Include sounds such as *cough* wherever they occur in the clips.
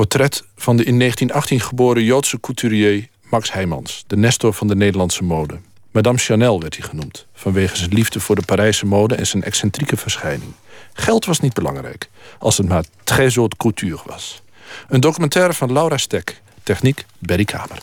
Portret van de in 1918 geboren Joodse couturier Max Heijmans, de nestor van de Nederlandse mode. Madame Chanel werd hij genoemd, vanwege zijn liefde voor de Parijse mode en zijn excentrieke verschijning. Geld was niet belangrijk, als het maar très haute couture was. Een documentaire van Laura Stek, techniek Berry Kamer.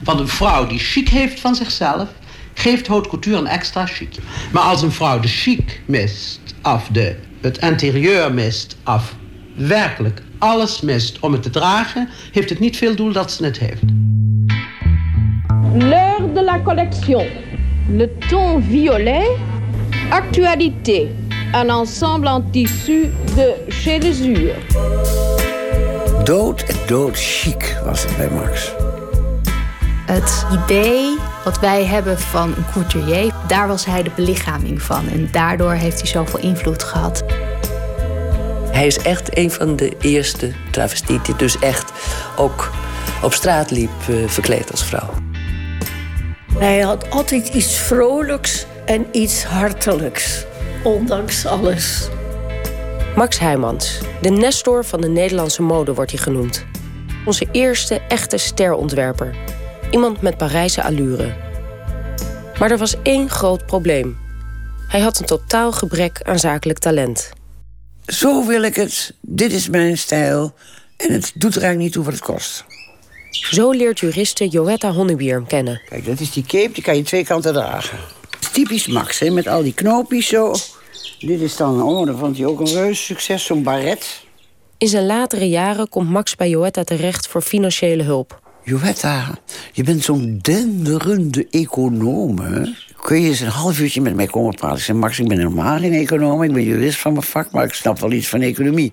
Want een vrouw die chic heeft van zichzelf, geeft haute couture een extra chic. Maar als een vrouw de chic mist, of de, het interieur mist, of werkelijk alles mist om het te dragen, heeft het niet veel doel dat ze het heeft. L'heure de la collection. Le ton violet. Actualité. Un ensemble en tissu de chez Lesure. Dood en dood chic was het bij Max. Het idee wat wij hebben van een couturier, daar was hij de belichaming van. En daardoor heeft hij zoveel invloed gehad. Hij is echt een van de eerste travestieten die dus echt ook op straat liep uh, verkleed als vrouw. Hij had altijd iets vrolijks en iets hartelijks, ondanks alles. Max Heijmans, de Nestor van de Nederlandse mode wordt hij genoemd. Onze eerste echte sterontwerper. Iemand met Parijse allure. Maar er was één groot probleem. Hij had een totaal gebrek aan zakelijk talent. Zo wil ik het, dit is mijn stijl en het doet er eigenlijk niet toe wat het kost. Zo leert juriste Joetta Honnebier hem kennen. Kijk, dat is die cape, die kan je twee kanten dragen. Typisch Max, hè, met al die knoopjes zo. Dit is dan, oh, dan vond hij ook een reus succes, zo'n baret. In zijn latere jaren komt Max bij Joetta terecht voor financiële hulp. Joetta, je bent zo'n denderende econoom? Kun je eens een half uurtje met mij komen praten? Ik zeg, Max, ik ben helemaal geen econoom. Ik ben jurist van mijn vak, maar ik snap wel iets van economie.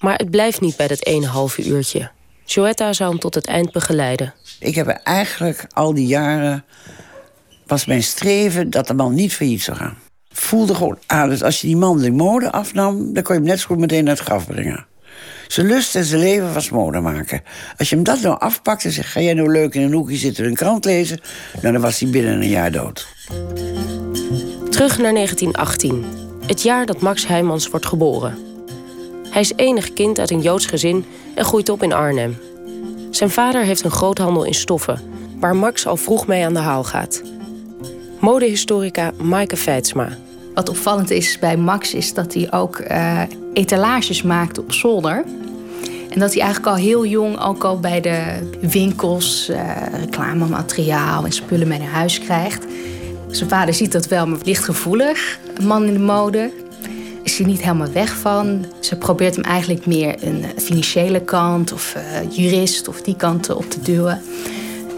Maar het blijft niet bij dat ene halve uurtje. Joetta zou hem tot het eind begeleiden. Ik heb eigenlijk al die jaren... was mijn streven dat de man niet failliet zou gaan. Voelde gewoon aan, dus als je die man de mode afnam... dan kon je hem net zo goed meteen naar het graf brengen. Zijn lust en zijn leven was mode maken. Als je hem dat nou afpakt en zegt... ga jij nou leuk in een hoekje zitten en een krant lezen... Nou, dan was hij binnen een jaar dood. Terug naar 1918. Het jaar dat Max Heijmans wordt geboren. Hij is enig kind uit een Joods gezin en groeit op in Arnhem. Zijn vader heeft een groothandel in stoffen... waar Max al vroeg mee aan de haal gaat. Modehistorica Maaike Feitsma. Wat opvallend is bij Max is dat hij ook uh, etalages maakt op zolder. En dat hij eigenlijk al heel jong ook al bij de winkels uh, reclamemateriaal en spullen mee naar huis krijgt. Zijn vader ziet dat wel, maar lichtgevoelig. Een man in de mode. Is hij niet helemaal weg van. Ze probeert hem eigenlijk meer een financiële kant of uh, jurist of die kant op te duwen.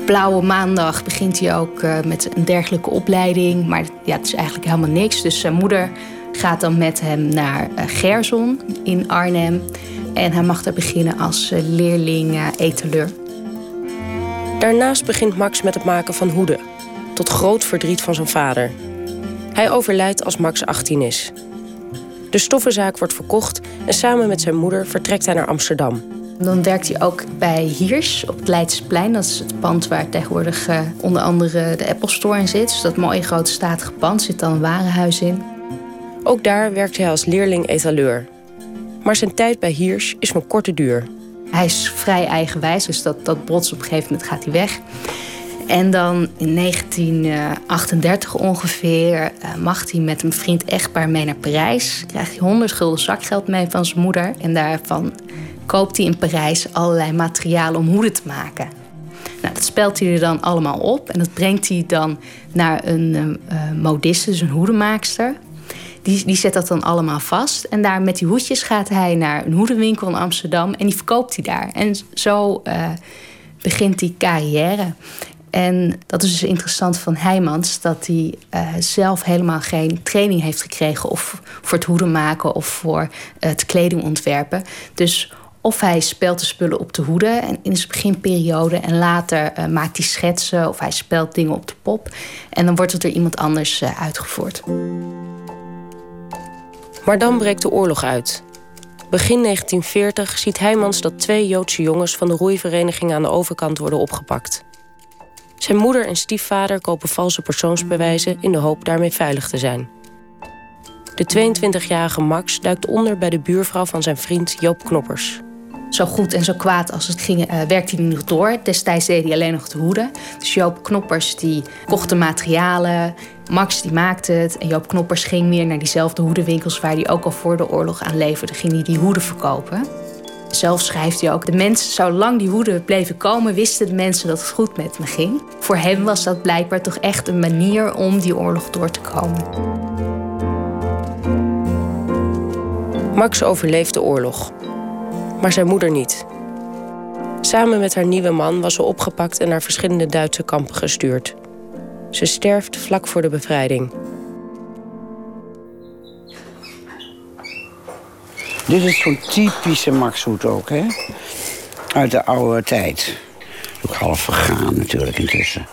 Blauwe Maandag begint hij ook uh, met een dergelijke opleiding. Maar ja, het is eigenlijk helemaal niks. Dus zijn moeder gaat dan met hem naar uh, Gerson in Arnhem. En hij mag daar beginnen als uh, leerling etaleur. Daarnaast begint Max met het maken van hoeden. Tot groot verdriet van zijn vader. Hij overlijdt als Max 18 is. De stoffenzaak wordt verkocht en samen met zijn moeder vertrekt hij naar Amsterdam. Dan werkt hij ook bij Hiers op het Leidseplein. Dat is het pand waar tegenwoordig onder andere de Apple Store in zit. Dus dat mooie grote statige pand zit dan een warenhuis in. Ook daar werkt hij als leerling-etaleur. Maar zijn tijd bij Hiers is van korte duur. Hij is vrij eigenwijs, dus dat, dat brots op een gegeven moment gaat hij weg. En dan in 1938 ongeveer uh, mag hij met een vriend echtpaar mee naar Parijs. Krijgt hij 100 gulden zakgeld mee van zijn moeder. En daarvan koopt hij in Parijs allerlei materialen om hoeden te maken. Nou, dat spelt hij er dan allemaal op en dat brengt hij dan naar een uh, modiste, dus een hoedenmaakster. Die, die zet dat dan allemaal vast. En daar met die hoedjes gaat hij naar een hoedenwinkel in Amsterdam en die verkoopt hij daar. En zo uh, begint die carrière. En dat is dus interessant van Heijmans, dat hij uh, zelf helemaal geen training heeft gekregen of voor het hoeden maken of voor het kleding ontwerpen. Dus of hij speelt de spullen op de hoede en in zijn beginperiode. En later maakt hij schetsen of hij speelt dingen op de pop. En dan wordt het door iemand anders uitgevoerd. Maar dan breekt de oorlog uit. Begin 1940 ziet Heijmans dat twee Joodse jongens van de roeivereniging aan de overkant worden opgepakt. Zijn moeder en stiefvader kopen valse persoonsbewijzen in de hoop daarmee veilig te zijn. De 22-jarige Max duikt onder bij de buurvrouw van zijn vriend Joop Knoppers. Zo goed en zo kwaad als het ging, uh, werkte hij nog door. Destijds deed hij alleen nog de hoeden. Dus Joop Knoppers die kocht de materialen. Max die maakte het. En Joop Knoppers ging meer naar diezelfde hoedenwinkels... waar hij ook al voor de oorlog aan leverde. Ging hij die hoeden verkopen. Zelf schrijft hij ook... de mensen, zolang die hoeden bleven komen... wisten de mensen dat het goed met me ging. Voor hem was dat blijkbaar toch echt een manier... om die oorlog door te komen. Max overleeft de oorlog maar zijn moeder niet. Samen met haar nieuwe man was ze opgepakt en naar verschillende Duitse kampen gestuurd. Ze sterft vlak voor de bevrijding. Dit is zo'n typische Maxhoed ook, hè? Uit de oude tijd. Ook half vergaan natuurlijk intussen.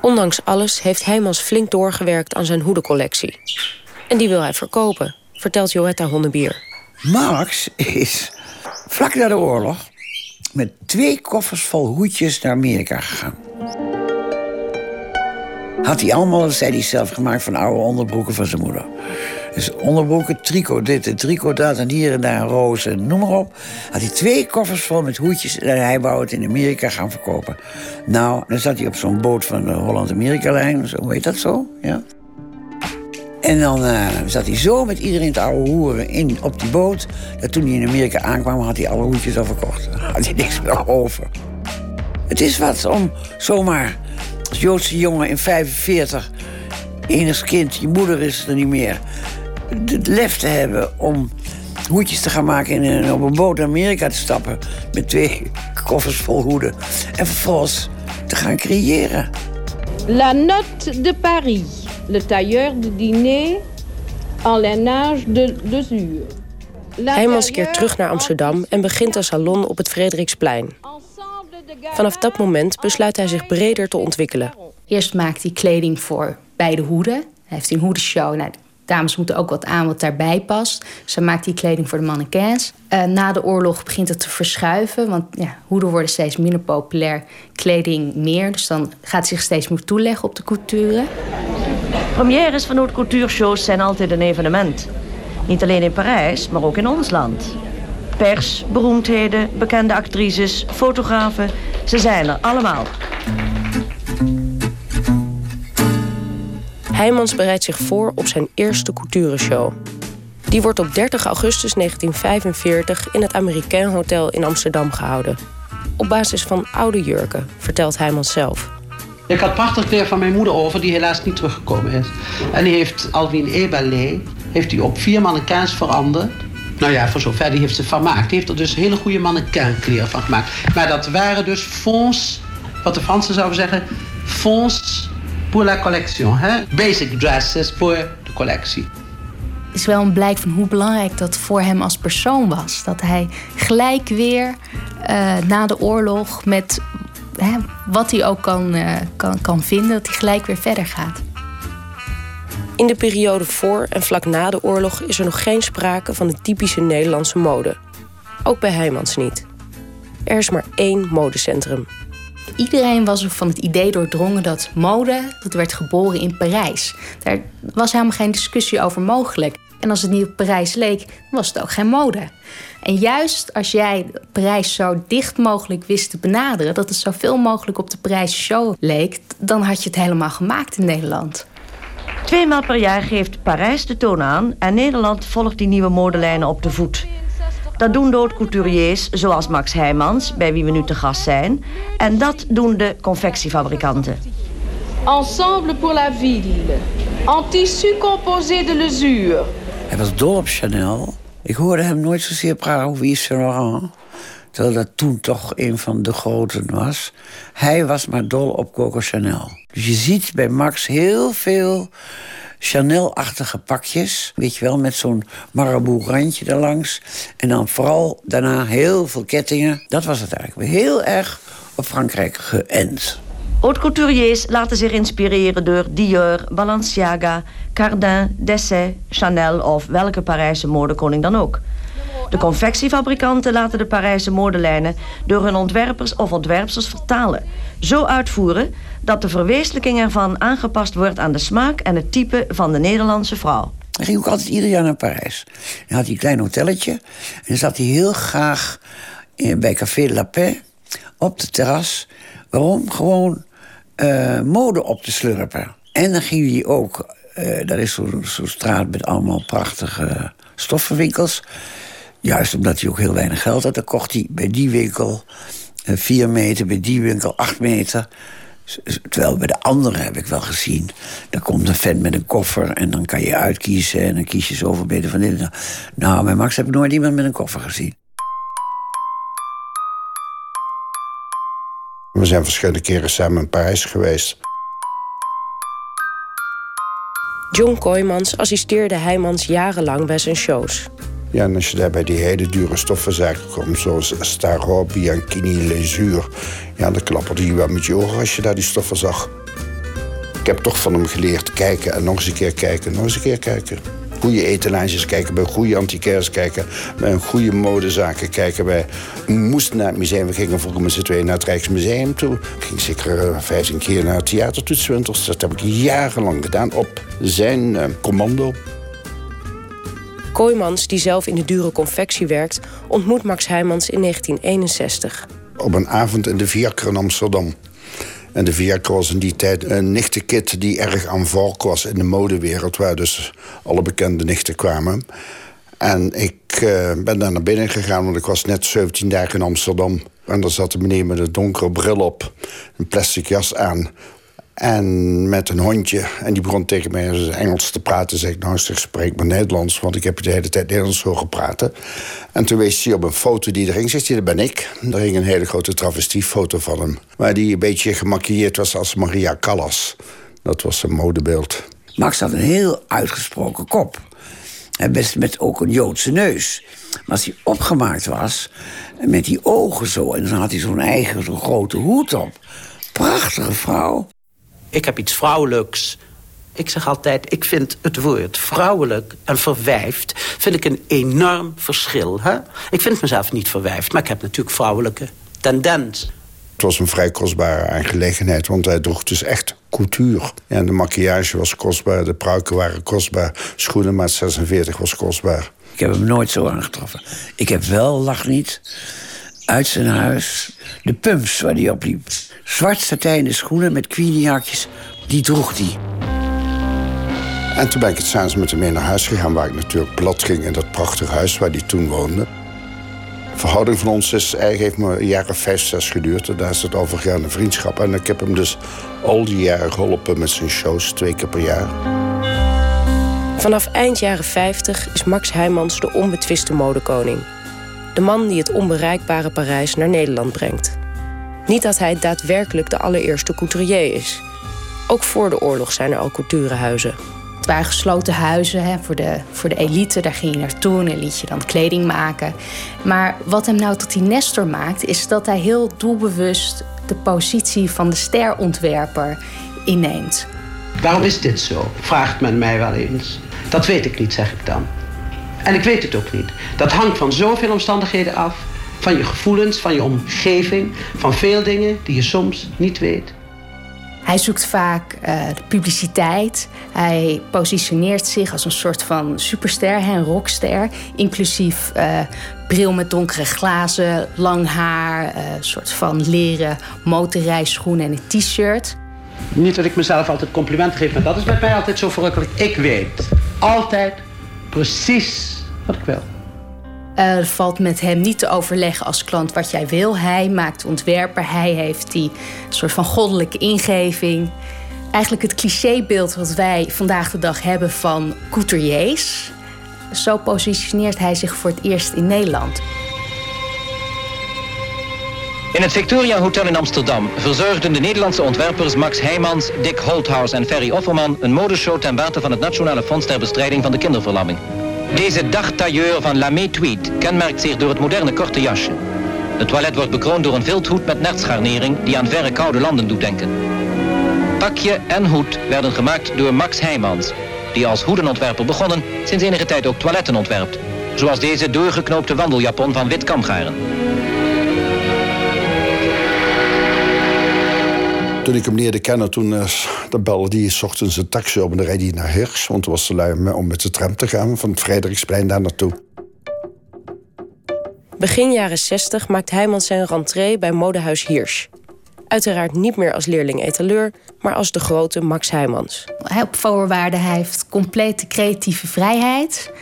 Ondanks alles heeft Heijmans flink doorgewerkt aan zijn hoedencollectie. En die wil hij verkopen, vertelt Joetta Honnebier. Max is vlak na de oorlog met twee koffers vol hoedjes naar Amerika gegaan. Had hij allemaal, zei hij zelf, gemaakt van oude onderbroeken van zijn moeder. Dus onderbroeken, tricot dit en tricot dat en hier en daar een roos en noem maar op. Had hij twee koffers vol met hoedjes en hij wou het in Amerika gaan verkopen. Nou, dan zat hij op zo'n boot van de Holland-Amerika-lijn, hoe heet dat zo? Ja. En dan uh, zat hij zo met iedereen te oude hoeren in, op die boot. Dat toen hij in Amerika aankwam, had hij alle hoedjes al verkocht. *laughs* Had hij niks meer over. Het is wat om zomaar als Joodse jongen in 45, enig kind, je moeder is er niet meer, het lef te hebben om hoedjes te gaan maken en op een boot naar Amerika te stappen met twee *laughs* koffers vol hoeden en vervolgens te gaan creëren. La Note de Paris le tailleur de dîner en lainage de, de zuur. Heijmans keert terug naar Amsterdam en begint een salon op het Frederiksplein. Vanaf dat moment besluit hij zich breder te ontwikkelen. Eerst maakt hij kleding voor beide hoeden. Hij heeft een hoedenshow. Nou, dames moeten ook wat aan wat daarbij past. Hij maakt die kleding voor de mannequins. Uh, na de oorlog begint het te verschuiven. Want ja, hoeden worden steeds minder populair. Kleding meer. Dus dan gaat zich steeds meer toeleggen op de couture. Premières van haute couture-shows zijn altijd een evenement. Niet alleen in Parijs, maar ook in ons land. Pers, beroemdheden, bekende actrices, fotografen, ze zijn er allemaal. Heijmans bereidt zich voor op zijn eerste couture-show. Die wordt op 30 augustus 1945 in het Americain Hotel in Amsterdam gehouden. Op basis van oude jurken, vertelt Heijmans zelf. Ik had prachtig kleer van mijn moeder over, die helaas niet teruggekomen is. En die heeft Alwin Eberle heeft die op vier mannequins veranderd. Nou ja, voor zover die heeft ze vermaakt. Die heeft er dus hele goede mannequinkleren van gemaakt. Maar dat waren dus fonds, wat de Fransen zouden zeggen, fonds pour la collection. Hè? Basic dresses voor de collectie. Het is wel een blijk van hoe belangrijk dat voor hem als persoon was. Dat hij gelijk weer uh, na de oorlog met hè, wat hij ook kan, uh, kan, kan vinden, dat hij gelijk weer verder gaat. In de periode voor en vlak na de oorlog is er nog geen sprake van de typische Nederlandse mode. Ook bij Heijmans niet. Er is maar één modecentrum. Iedereen was er van het idee doordrongen dat mode, dat werd geboren in Parijs. Daar was helemaal geen discussie over mogelijk. En als het niet op Parijs leek, was het ook geen mode. En juist als jij Parijs zo dicht mogelijk wist te benaderen, dat het zoveel mogelijk op de Parijse show leek, dan had je het helemaal gemaakt in Nederland. Tweemaal per jaar geeft Parijs de toon aan en Nederland volgt die nieuwe modelijnen op de voet. Dat doen de couturiers zoals Max Heijmans, bij wie we nu te gast zijn. En dat doen de confectiefabrikanten. Ensemble pour la ville. En tissu composé de l'usure. Hij was dol op Chanel. Ik hoorde hem nooit zozeer praten over Yves Saint Laurent. Terwijl dat toen toch een van de groten was. Hij was maar dol op Coco Chanel. Dus je ziet bij Max heel veel Chanel-achtige pakjes. Weet je wel, met zo'n marabout-randje erlangs. En dan vooral daarna heel veel kettingen. Dat was het eigenlijk. Heel erg op Frankrijk geënt. Haute couturiers laten zich inspireren door Dior, Balenciaga, Cardin, Dessay, Chanel of welke Parijse modekoning dan ook. De confectiefabrikanten laten de Parijse modelijnen door hun ontwerpers of ontwerpsters vertalen. Zo uitvoeren dat de verwezenlijking ervan aangepast wordt aan de smaak en het type van de Nederlandse vrouw. Hij ging ook altijd ieder jaar naar Parijs. Dan had hij een klein hotelletje. En zat hij heel graag bij Café la Paix op de terras. Waarom? Gewoon uh, mode op te slurpen. En dan ging hij ook... Uh, daar is zo'n zo straat met allemaal prachtige stoffenwinkels. Juist omdat hij ook heel weinig geld had. Dan kocht hij bij die winkel uh, vier meter, bij die winkel acht meter. Terwijl bij de andere heb ik wel gezien. Dan komt een vent met een koffer en dan kan je uitkiezen. En dan kies je zoveel beter van dit. Nou, bij Max heb ik nooit iemand met een koffer gezien. We zijn verschillende keren samen in Parijs geweest. John Kooijmans assisteerde Heijmans jarenlang bij zijn shows. Ja, en als je daar bij die hele dure stoffenzaken komt, zoals Starro, Bianchini, Lezuur... ja, dan klapperde je wel met je ogen als je daar die stoffen zag. Ik heb toch van hem geleerd kijken en nog eens een keer kijken, nog eens een keer kijken goede etalages kijken, bij goede antiquaires kijken, bij een goede modezaken kijken. Wij moesten naar het museum. We gingen vroeger met z'n tweeën naar het Rijksmuseum toe. Ik ging zeker uh, 15 keer naar het theatertoetswinters. Dat heb ik jarenlang gedaan op zijn uh, commando. Kooimans, die zelf in de dure confectie werkt, ontmoet Max Heijmans in 1961. Op een avond in de Viakker in Amsterdam. En de Viagra was in die tijd een nichtenkit die erg aan valk was in de modewereld, waar dus alle bekende nichten kwamen. En ik uh, ben daar naar binnen gegaan, want ik was net 17 dagen in Amsterdam. En daar zat een meneer met een donkere bril op, een plastic jas aan. En met een hondje. En die begon tegen mij Engels te praten. Zeg ik, nou, zeg, spreek maar Nederlands. Want ik heb de hele tijd Nederlands horen praten. En toen wees hij op een foto die er ging. Zegt hij, dat ben ik. Er hing een hele grote travestiefoto van hem. Waar die een beetje gemaquilleerd was als Maria Callas. Dat was zijn modebeeld. Max had een heel uitgesproken kop. En best met ook een Joodse neus. Maar als hij opgemaakt was, met die ogen zo... en dan had hij zo'n eigen, zo'n grote hoed op. Prachtige vrouw. Ik heb iets vrouwelijks. Ik zeg altijd, ik vind het woord vrouwelijk en verwijfd... vind ik een enorm verschil. Hè? Ik vind mezelf niet verwijfd, maar ik heb natuurlijk vrouwelijke tendens. Het was een vrij kostbare aangelegenheid, want hij droeg dus echt couture. Ja, de maquillage was kostbaar, de pruiken waren kostbaar... schoenenmaat 46 was kostbaar. Ik heb hem nooit zo aangetroffen. Ik heb wel, lach niet, uit zijn huis de pumps waar hij op liep. Zwart satijnen schoenen met queeniehakjes, die droeg hij. En toen ben ik het s'avonds met hem mee naar huis gegaan... waar ik natuurlijk plat ging in dat prachtige huis waar hij toen woonde. De verhouding van ons is, eigenlijk heeft me of vijf, zes geduurd. En daar is het overgegaan een vriendschap. En ik heb hem dus al die jaren geholpen met zijn shows, twee keer per jaar. Vanaf eind jaren 50 is Max Heijmans de onbetwiste modekoning. De man die het onbereikbare Parijs naar Nederland brengt. Niet dat hij daadwerkelijk de allereerste couturier is. Ook voor de oorlog zijn er al couturehuizen. Het waren gesloten huizen hè, voor, de, voor de elite. Daar ging je naartoe en liet je dan kleding maken. Maar wat hem nou tot die Nestor maakt... is dat hij heel doelbewust de positie van de sterontwerper inneemt. Waarom is dit zo? Vraagt men mij wel eens. Dat weet ik niet, zeg ik dan. En ik weet het ook niet. Dat hangt van zoveel omstandigheden af. Van je gevoelens, van je omgeving, van veel dingen die je soms niet weet. Hij zoekt vaak uh, de publiciteit. Hij positioneert zich als een soort van superster, een rockster. Inclusief uh, bril met donkere glazen, lang haar, uh, soort van leren motorrijschoenen en een t-shirt. Niet dat ik mezelf altijd complimenten geef, maar dat is met mij altijd zo verrukkelijk. Ik weet altijd precies wat ik wil. Er valt met hem niet te overleggen als klant wat jij wil. Hij maakt ontwerper, hij heeft die soort van goddelijke ingeving. Eigenlijk het clichébeeld wat wij vandaag de dag hebben van couturiers. Zo positioneert hij zich voor het eerst in Nederland. In het Victoria Hotel in Amsterdam verzorgden de Nederlandse ontwerpers Max Heijmans, Dick Holthaus en Ferry Offerman een modeshow ten bate van het Nationale Fonds ter Bestrijding van de Kinderverlamming. Deze dagtailleur van Lamé Tweed kenmerkt zich door het moderne korte jasje. Het toilet wordt bekroond door een vilthoed met nertsgarnering die aan verre koude landen doet denken. Pakje en hoed werden gemaakt door Max Heijmans, die als hoedenontwerper begonnen sinds enige tijd ook toiletten ontwerpt. Zoals deze doorgeknoopte wandeljapon van wit kamgaren. Toen ik hem leerde kennen, toen uh, dan belde hij s ochtends een taxi op en dan reed hij naar Hirsch. Want het was te lui om met de tram te gaan van het Frederiksplein daar naartoe. Begin jaren 60 maakt Heijmans zijn rentree bij modehuis Hirsch. Uiteraard niet meer als leerling-etaleur, maar als de grote Max Heijmans. Op voorwaarden, hij heeft complete creatieve vrijheid.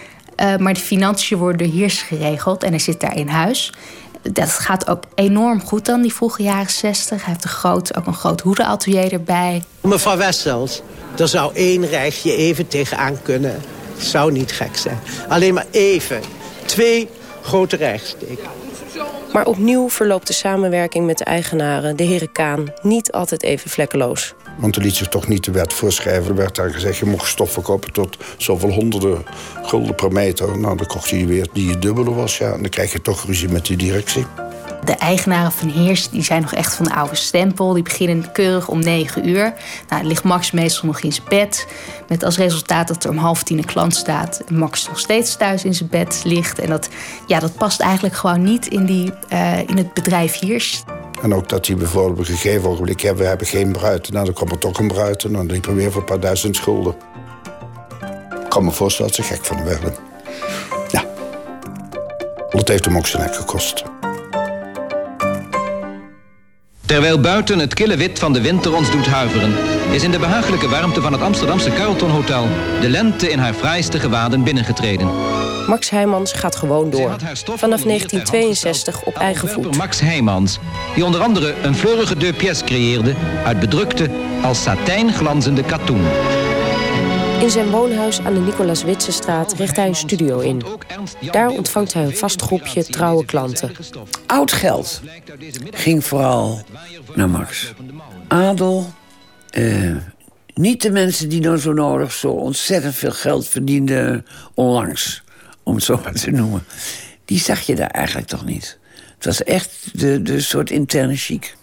Uh, maar de financiën worden door Hirsch geregeld en hij zit daar in huis. Dat gaat ook enorm goed dan, die vroege jaren 60. Hij heeft een groot, ook een groot hoedenatelier erbij. Mevrouw Wessels, er zou één rijgje even tegenaan kunnen. Zou niet gek zijn. Alleen maar even. Twee grote rijgsteken. Maar opnieuw verloopt de samenwerking met de eigenaren, de heren Kaan, niet altijd even vlekkeloos. Want er liet zich toch niet de wet voorschrijven. Er werd daar gezegd, je mocht stoffen kopen tot zoveel honderden gulden per meter. Nou, dan kocht je weer die je dubbele was. Ja, en dan krijg je toch ruzie met de directie. De eigenaren van Heers die zijn nog echt van de oude stempel. Die beginnen keurig om 9 uur. Nou, ligt Max meestal nog in zijn bed. Met als resultaat dat er om half tien een klant staat. En Max nog steeds thuis in zijn bed ligt. En dat, ja, dat past eigenlijk gewoon niet in, die, uh, in het bedrijf Heers. En ook dat hij bijvoorbeeld op een gegeven ogenblik... Ja, we hebben geen bruid. Nou, dan kwam er toch een bruid. En dan liep er weer voor een paar duizend schulden. Ik kan me voorstellen dat ze gek van werden. Ja. Dat heeft hem ook zijn nek gekost. Terwijl buiten het kille wit van de winter ons doet huiveren... is in de behagelijke warmte van het Amsterdamse Carlton Hotel... de lente in haar fraaiste gewaden binnengetreden. Max Heijmans gaat gewoon door. Vanaf 1962 op eigen voet. Max Heijmans, die onder andere een fleurige deux pièces creëerde... uit bedrukte, als satijn glanzende katoen. In zijn woonhuis aan de Nicolaas Witsestraat richt hij een studio in. Daar ontvangt hij een vast groepje trouwe klanten. Oud geld ging vooral naar Max. Adel, eh, niet de mensen die nou zo nodig zo ontzettend veel geld verdienden onlangs, om het zo maar te noemen. Die zag je daar eigenlijk toch niet. Het was echt de, de soort interne chic.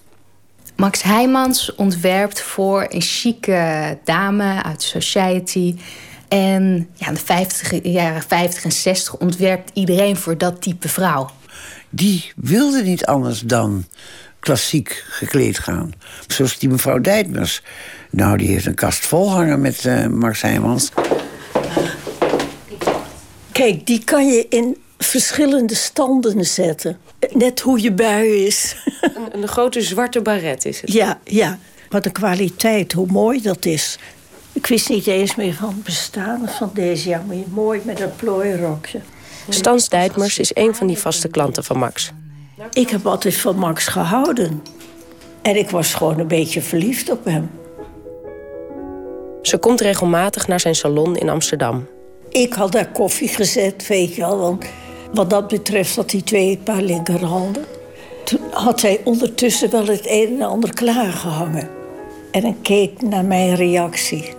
Max Heijmans ontwerpt voor een chique dame uit society. En ja, in de 50, jaren 50 en 60 ontwerpt iedereen voor dat type vrouw. Die wilde niet anders dan klassiek gekleed gaan. Zoals die mevrouw Dijtmers. Nou, die heeft een kast vol hangen met uh, Max Heijmans. Kijk, die kan je in verschillende standen zetten. Net hoe je bui is. *laughs* Een, een grote zwarte baret is het. Ja, ja. Wat de kwaliteit, hoe mooi dat is. Ik wist niet eens meer van het bestaan van deze. Ja, maar mooi met een plooirokje. Stans Dijtmers is een van die vaste klanten van Max. Ik heb altijd van Max gehouden. En ik was gewoon een beetje verliefd op hem. Ze komt regelmatig naar zijn salon in Amsterdam. Ik had daar koffie gezet, weet je wel. Want wat dat betreft had hij twee paar linkerhanden. Toen had hij ondertussen wel het een en ander klaargehangen. En dan keek naar mijn reactie.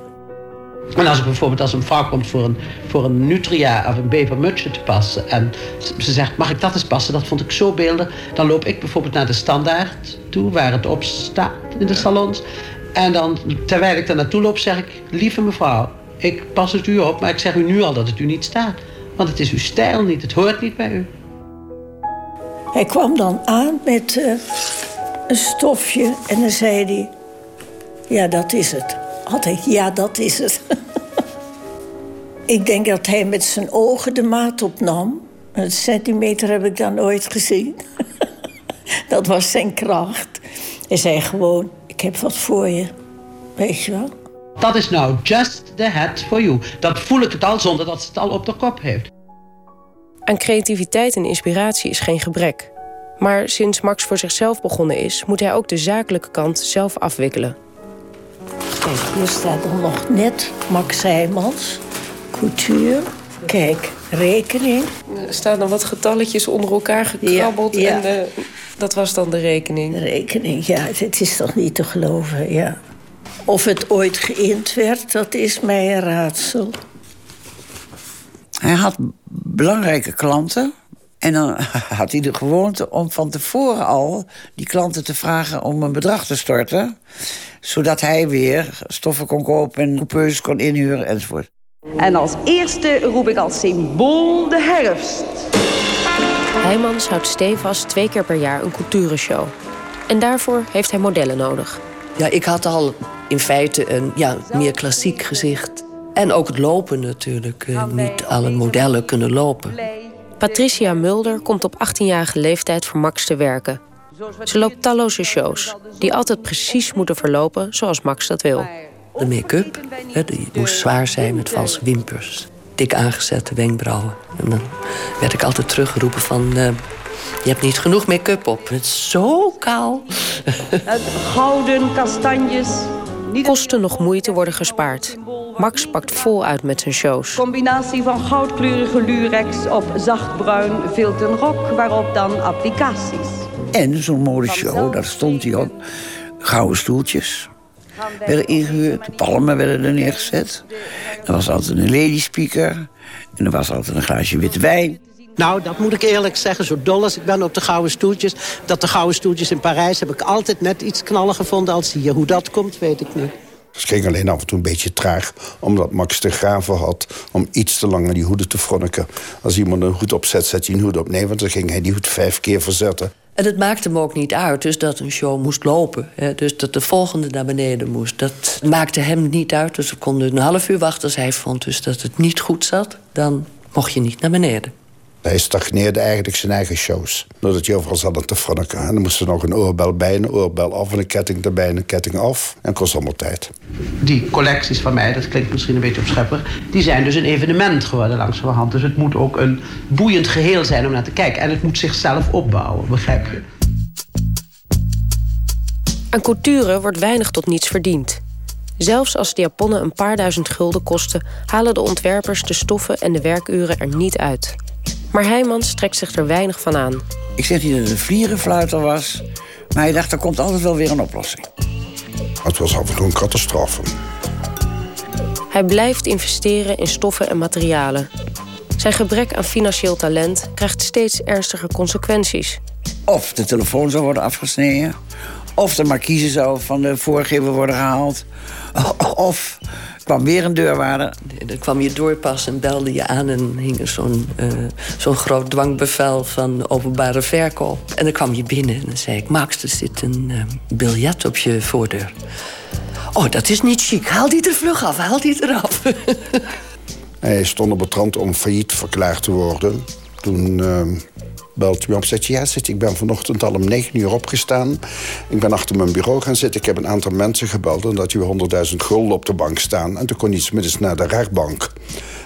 En als bijvoorbeeld als een vrouw komt voor een, voor een nutria of een bevermutsje te passen... en ze zegt, mag ik dat eens passen? Dat vond ik zo beeldig. Dan loop ik bijvoorbeeld naar de standaard toe, waar het op staat in de salons. En dan, terwijl ik daar naartoe loop, zeg ik... lieve mevrouw, ik pas het u op, maar ik zeg u nu al dat het u niet staat. Want het is uw stijl niet, het hoort niet bij u. Hij kwam dan aan met uh, een stofje en dan zei hij... Ja, dat is het. Altijd, ja, dat is het. *laughs* ik denk dat hij met zijn ogen de maat opnam. Een centimeter heb ik dan nooit gezien. *laughs* dat was zijn kracht. Hij zei gewoon, ik heb wat voor je. Weet je wel? Dat is nou just the hat for you. Dat voel ik het al zonder dat ze het al op de kop heeft. Aan creativiteit en inspiratie is geen gebrek. Maar sinds Max voor zichzelf begonnen is, moet hij ook de zakelijke kant zelf afwikkelen. Kijk, hier staat dan nog net Max Heijmans, couture. Kijk, rekening. Er staan nog wat getalletjes onder elkaar gekrabbeld. Ja, En de, dat was dan de rekening. De rekening, ja. Het is toch niet te geloven, ja. Of het ooit geïnd werd, dat is mij een raadsel. Hij had belangrijke klanten. En dan *laughs* had hij de gewoonte om van tevoren al die klanten te vragen om een bedrag te storten. Zodat hij weer stoffen kon kopen en coupeurs kon inhuren enzovoort. En als eerste roep ik als symbool de herfst. Heijmans houdt stevast twee keer per jaar een culturenshow. En daarvoor heeft hij modellen nodig. Ja, ik had al in feite een ja, meer klassiek gezicht. En ook het lopen natuurlijk. Eh, niet alle modellen kunnen lopen. Patricia Mulder komt op 18-jarige leeftijd voor Max te werken. Ze loopt talloze shows, die altijd precies moeten verlopen zoals Max dat wil. De make-up, die moest zwaar zijn met valse wimpers. Dik aangezette wenkbrauwen. En dan werd ik altijd teruggeroepen van... Uh, je hebt niet genoeg make-up op. Het is zo kaal. Gouden kastanjes. Kosten nog moeite worden gespaard. Max pakt vol uit met zijn shows. Combinatie van goudkleurige lurex op zachtbruin filten rok... waarop dan applicaties. En zo'n modeshow, daar stond hij op. Gouden stoeltjes werden ingehuurd. De palmen werden er neergezet. Er was altijd een lady speaker. En er was altijd een glaasje witte wijn. Nou, dat moet ik eerlijk zeggen, zo dol als ik ben op de gouden stoeltjes... dat de gouden stoeltjes in Parijs heb ik altijd net iets knallen gevonden als hier. Hoe dat komt, weet ik niet. Het ging alleen af en toe een beetje traag, omdat Max de graven had... om iets te lang naar die hoeden te fronniken. Als iemand een hoed opzet, zet hij een hoed op. Nee, want dan ging hij die hoed vijf keer verzetten. En het maakte hem ook niet uit, dus dat een show moest lopen. Hè, dus dat de volgende naar beneden moest. Dat maakte hem niet uit, dus we konden een half uur wachten... als hij vond dus dat het niet goed zat, dan mocht je niet naar beneden. Hij stagneerde eigenlijk zijn eigen shows. Doordat je overal zat te fronniken. En dan moest er nog een oorbel bij, een oorbel af... en een ketting erbij en een ketting af. En kost allemaal tijd. Die collecties van mij, dat klinkt misschien een beetje opschepper... die zijn dus een evenement geworden langzamerhand. Dus het moet ook een boeiend geheel zijn om naar te kijken. En het moet zichzelf opbouwen, begrijp je? Aan couture wordt weinig tot niets verdiend. Zelfs als de japonnen een paar duizend gulden kosten... halen de ontwerpers de stoffen en de werkuren er niet uit. Maar Heijmans trekt zich er weinig van aan. Ik zeg niet dat het een vlierenfluiter was... maar hij dacht, er komt altijd wel weer een oplossing. Het was af en toe een catastrofe. Hij blijft investeren in stoffen en materialen. Zijn gebrek aan financieel talent krijgt steeds ernstiger consequenties. Of de telefoon zou worden afgesneden... of de markiezen zou van de voorgever worden gehaald... *laughs* of kwam weer een deurwaarder. Dan kwam je doorpas en belde je aan en hing er zo'n uh, zo'n groot dwangbevel van openbare verkoop. En dan kwam je binnen en dan zei ik: Max, er zit een uh, biljet op je voordeur. Oh, dat is niet chic. Haal die er vlug af, haal die eraf. *laughs* Hij stond op het rand om failliet verklaard te worden. Toen uh, belt u op en zegt... ja, zit, ik ben vanochtend al om negen uur opgestaan. Ik ben achter mijn bureau gaan zitten. Ik heb een aantal mensen gebeld... en dat je 100.000 gulden op de bank staan. En toen kon hij middags naar de rechtbank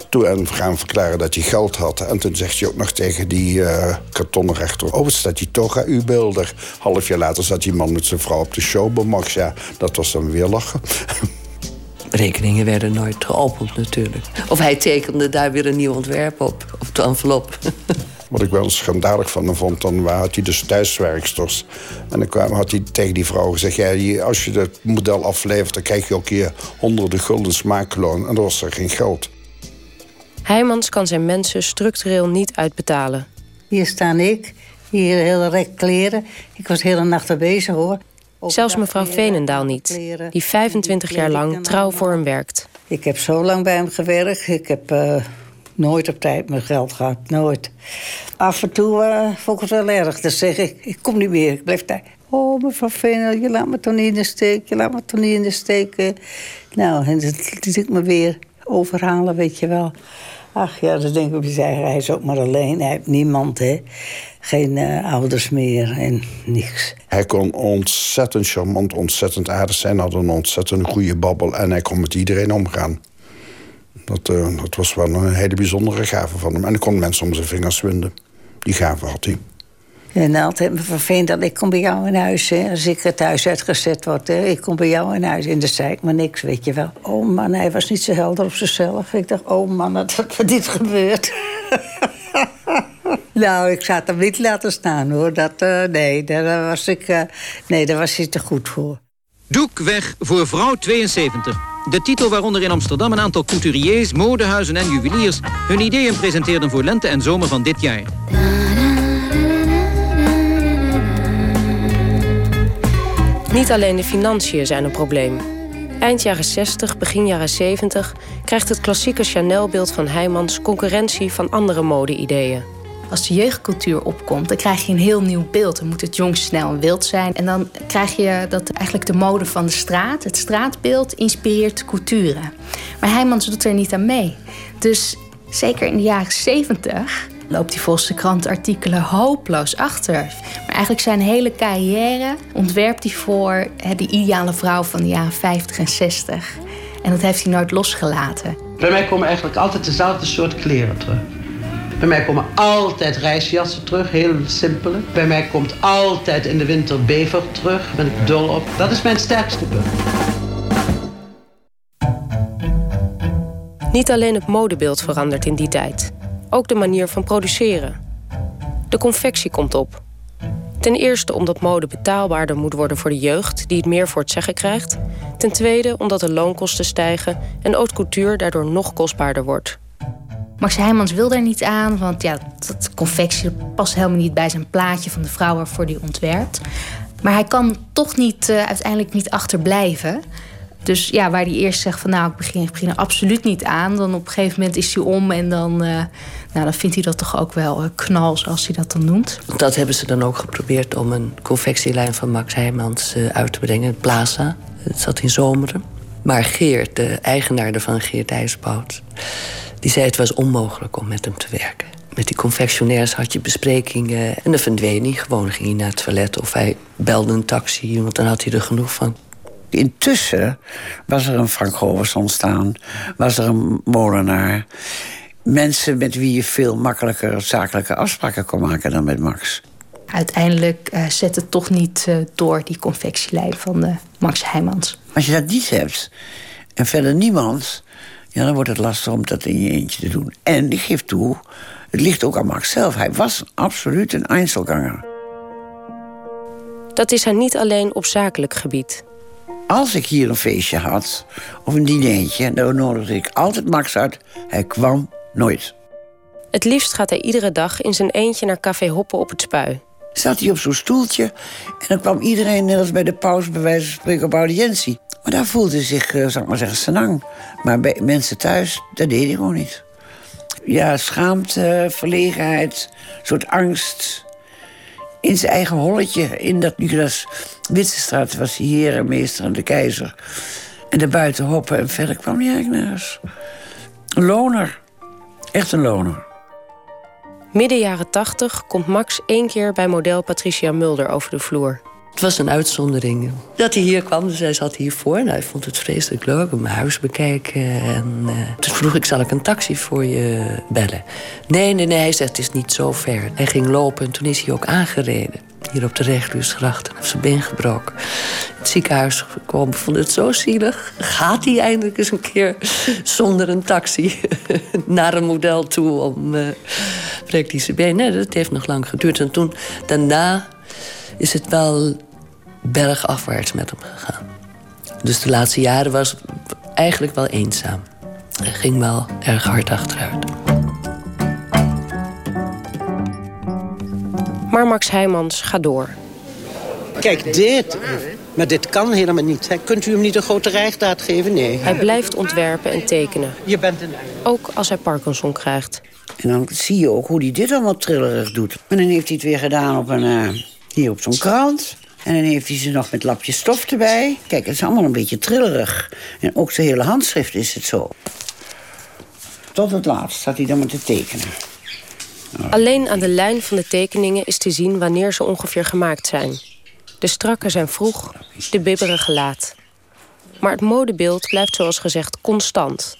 toe en gaan verklaren dat hij geld had. En toen zegt hij ook nog tegen die uh, kartonnen rechter... oh, staat die toga u beelder. Half jaar later zat die man met zijn vrouw op de show bij Max. Ja, dat was dan weer lachen. Rekeningen werden nooit geopend natuurlijk. Of hij tekende daar weer een nieuw ontwerp op, op de envelop. Wat ik wel schandalig van hem vond, dan had hij dus thuiswerksters. En dan kwam, had hij tegen die vrouw gezegd... Ja, als je het model aflevert, dan krijg je ook hier honderden gulden smaakloon. En dan was er geen geld. Heijmans kan zijn mensen structureel niet uitbetalen. Hier sta ik, hier heel rek kleren. Ik was de hele nacht bezig hoor. Zelfs mevrouw Veenendaal niet, die 25 jaar lang trouw voor hem werkt. Ik heb zo lang bij hem gewerkt. Ik heb uh, nooit op tijd mijn geld gehad, nooit. Af en toe uh, ik het wel erg. Dan zeg ik, ik kom niet meer, ik blijf daar. Oh, mevrouw Veenendaal, je laat me toch niet in de steek, je laat me toch niet in de steek. Nou, en dan liet ik me weer overhalen, weet je wel. Ach ja, dan denk ik op eigen, hij is ook maar alleen. Hij heeft niemand, hè. Geen uh, ouders meer en niks. Hij kon ontzettend charmant, ontzettend aardig zijn. Had een ontzettend goede babbel en hij kon met iedereen omgaan. Dat, uh, dat was wel een hele bijzondere gave van hem. En hij kon mensen om zijn vingers winden. Die gave had hij. En altijd me vervelend dat ik kom bij jou in huis. Hè. Als ik het huis uitgezet word, hè. ik kom bij jou in huis. En dan zei ik maar niks, weet je wel. Oh man, hij was niet zo helder op zichzelf. Ik dacht, oh man, dat er dit gebeurt. nou, ik zou hem niet laten staan, hoor. Dat, uh, nee, daar was ik, uh, nee, daar was hij te goed voor. Doek weg voor vrouw 72. De titel waaronder in Amsterdam een aantal couturiers, modehuizen en juweliers... hun ideeën presenteerden voor lente en zomer van dit jaar. Niet alleen de financiën zijn een probleem. Eind jaren 60, begin jaren 70 krijgt het klassieke Chanel-beeld van Heijmans concurrentie van andere mode-ideeën. Als de jeugdcultuur opkomt, dan krijg je een heel nieuw beeld. Dan moet het jong snel en wild zijn. En dan krijg je dat eigenlijk de mode van de straat, het straatbeeld, inspireert culturen. Maar Heijmans doet er niet aan mee. Dus zeker in de jaren 70 loopt hij volgens de krantartikelen hopeloos achter. Maar eigenlijk zijn hele carrière ontwerpt hij voor de ideale vrouw van de jaren 50 en 60. En dat heeft hij nooit losgelaten. Bij mij komen eigenlijk altijd dezelfde soort kleren terug. Bij mij komen altijd reisjassen terug, heel simpel. Bij mij komt altijd in de winter bever terug, daar ben ik dol op. Dat is mijn sterkste punt. Niet alleen het modebeeld verandert in die tijd, ook de manier van produceren. De confectie komt op. Ten eerste omdat mode betaalbaarder moet worden voor de jeugd, die het meer voor het zeggen krijgt. Ten tweede omdat de loonkosten stijgen en haute couture daardoor nog kostbaarder wordt. Max Heijmans wil daar niet aan, want ja, dat confectie past helemaal niet bij zijn plaatje van de vrouw waarvoor hij ontwerpt. Maar hij kan toch niet, uh, uiteindelijk niet achterblijven. Dus ja, waar hij eerst zegt van nou, ik begin, ik begin er absoluut niet aan. Dan op een gegeven moment is hij om en dan, uh, nou, dan vindt hij dat toch ook wel uh, knal, zoals hij dat dan noemt. Dat hebben ze dan ook geprobeerd om een confectielijn van Max Heijmans uit te brengen. Plaza, het zat in Zomeren. Maar Geert, de eigenaar van Geert IJsbout... die zei het was onmogelijk om met hem te werken. Met die confectionairs had je besprekingen en dan verdween hij. Gewoon ging hij naar het toilet of hij belde een taxi... want dan had hij er genoeg van. Intussen was er een Frank Govers ontstaan, was er een molenaar. Mensen met wie je veel makkelijker zakelijke afspraken kon maken dan met Max. Uiteindelijk uh, zet het toch niet uh, door, die confectielijn van uh, Max Heijmans. Als je dat niet hebt en verder niemand, ja, dan wordt het lastig om dat in je eentje te doen. En ik geef toe, het ligt ook aan Max zelf. Hij was absoluut een Einzelganger. Dat is hij niet alleen op zakelijk gebied. Als ik hier een feestje had, of een dinertje... dan nodigde ik altijd Max uit. Hij kwam nooit. Het liefst gaat hij iedere dag in zijn eentje naar Café Hoppen op het Spui. Zat hij op zo'n stoeltje en dan kwam iedereen... net als bij de pauze bij wijze van spreken op audiëntie. Maar daar voelde zich, uh, zal ik maar zeggen, senang. Maar bij mensen thuis, dat deed hij gewoon niet. Ja, schaamte, verlegenheid, soort angst in zijn eigen holletje. In dat Nicolas Witsenstraat was hij herenmeester en de keizer. En daarbuiten hoppen en verder kwam hij eigenlijk. Een loner. Echt een loner. Midden jaren tachtig komt Max één keer bij model Patricia Mulder over de vloer. Het was een uitzondering dat hij hier kwam. Dus hij zat hiervoor en hij vond het vreselijk leuk om mijn huis bekijken. En uh, toen vroeg ik, zal ik een taxi voor je bellen? Nee, nee, nee, hij zegt, het is niet zo ver. Hij ging lopen en toen is hij ook aangereden. Hier op de Rechtluusgracht en heeft zijn been gebroken. Het ziekenhuis gekomen, vond het zo zielig. Gaat hij eindelijk eens een keer zonder een taxi *laughs* naar een model toe om uh, hij zijn been? Nee, dat heeft nog lang geduurd. En toen, daarna is het wel bergafwaarts met hem gegaan. Dus de laatste jaren was eigenlijk wel eenzaam. Hij ging wel erg hard achteruit. Maar Max Heijmans gaat door. Kijk, dit. Maar dit kan helemaal niet. Kunt u hem niet een grote rijgdaad geven? Nee. Hij blijft ontwerpen en tekenen. Je bent een... Ook als hij Parkinson krijgt. En dan zie je ook hoe hij dit allemaal trillerig doet. En dan heeft hij het weer gedaan op een, uh, hier op zo'n krant. En dan heeft hij ze nog met lapjes stof erbij. Kijk, het is allemaal een beetje trillerig. En ook zijn hele handschrift is het zo. Tot het laatst staat hij dan maar te tekenen. Alleen aan de lijn van de tekeningen is te zien wanneer ze ongeveer gemaakt zijn. De strakke zijn vroeg, de bibberige laat. Maar het modebeeld blijft zoals gezegd constant.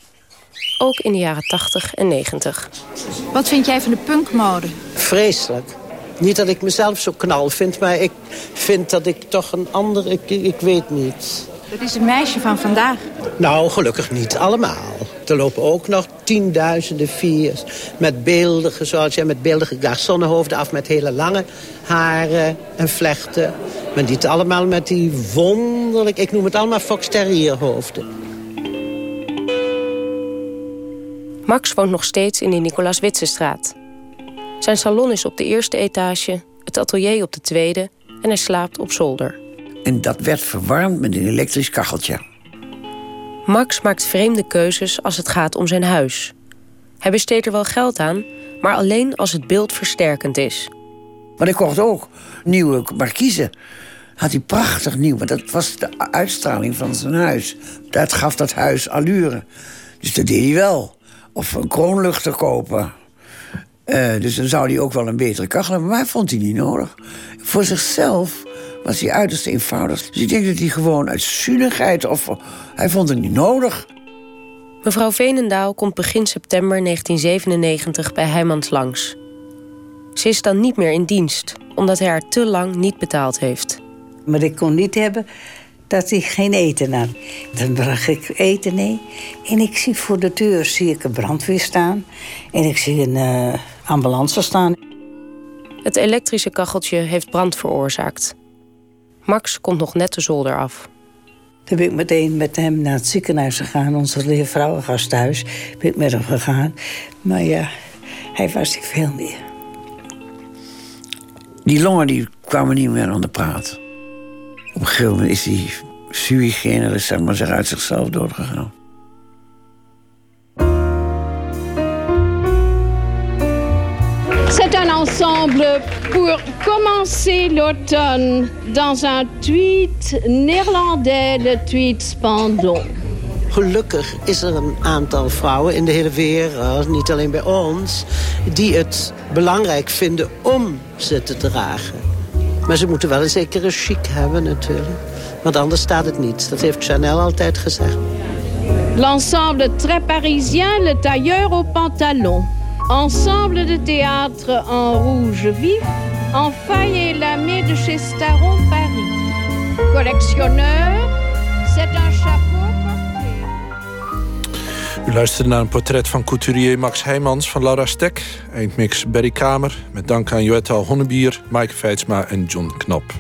Ook in de jaren 80 en 90. Wat vind jij van de punkmode? Vreselijk. Niet dat ik mezelf zo knal vind, maar ik vind dat ik toch een ander... Ik, ik weet niet. Dat is een meisje van vandaag. Nou, gelukkig niet allemaal. Er lopen ook nog tienduizenden viers met beeldige, zoals jij, met beeldige garçonnenhoofden af... met hele lange haren en vlechten. Maar niet allemaal met die wonderlijk... Ik noem het allemaal Fox hoofden. Max woont nog steeds in de Nicolaas Witsenstraat. Zijn salon is op de eerste etage, het atelier op de tweede... en hij slaapt op zolder. En dat werd verwarmd met een elektrisch kacheltje. Max maakt vreemde keuzes als het gaat om zijn huis. Hij besteedt er wel geld aan, maar alleen als het beeld versterkend is. Maar hij kocht ook nieuwe markiezen. Had hij prachtig nieuw, maar dat was de uitstraling van zijn huis. Dat gaf dat huis allure. Dus dat deed hij wel. Of een kroonluchter kopen. Uh, dus dan zou hij ook wel een betere kachel hebben. Maar hij vond hij niet nodig. Voor zichzelf was hij uiterst eenvoudig. Dus ik denk dat hij gewoon uit zuinigheid... of hij vond het niet nodig. Mevrouw Veenendaal komt begin september 1997 bij Heijmans langs. Ze is dan niet meer in dienst, omdat hij haar te lang niet betaald heeft. Maar ik kon niet hebben dat hij geen eten had. Dan bracht ik eten mee. En ik zie voor de deur zie ik een brandweer staan. En ik zie een uh, ambulance staan. Het elektrische kacheltje heeft brand veroorzaakt. Max komt nog net de zolder af. Toen ben ik meteen met hem naar het ziekenhuis gegaan. Onze vrouwengasthuis ben ik met hem gegaan. Maar ja, hij was niet veel meer. Die longen die kwamen niet meer aan de praat. Op een gegeven moment is hij sui generis, zeg maar, zich uit zichzelf doorgegaan. Ensemble pour commencer l'automne dans un tweet néerlandais, le tweet Spandon. Gelukkig is er een aantal vrouwen in de hele wereld, niet alleen bij ons... die het belangrijk vinden om ze te dragen. Maar ze moeten wel een zekere chic hebben natuurlijk. Want anders staat het niet. Dat heeft Chanel altijd gezegd. L'ensemble très parisien, le tailleur au pantalon. Ensemble de théâtre en rouge vif, en faille et lamé de chez Staron Paris. Collectionneur, c'est un chapeau U luisterde naar een portret van couturier Max Heijmans van Laura Stek. Eindmix Berry Kamer. Met dank aan Joetta Honnebier, Maaike Feitsma en John Knap.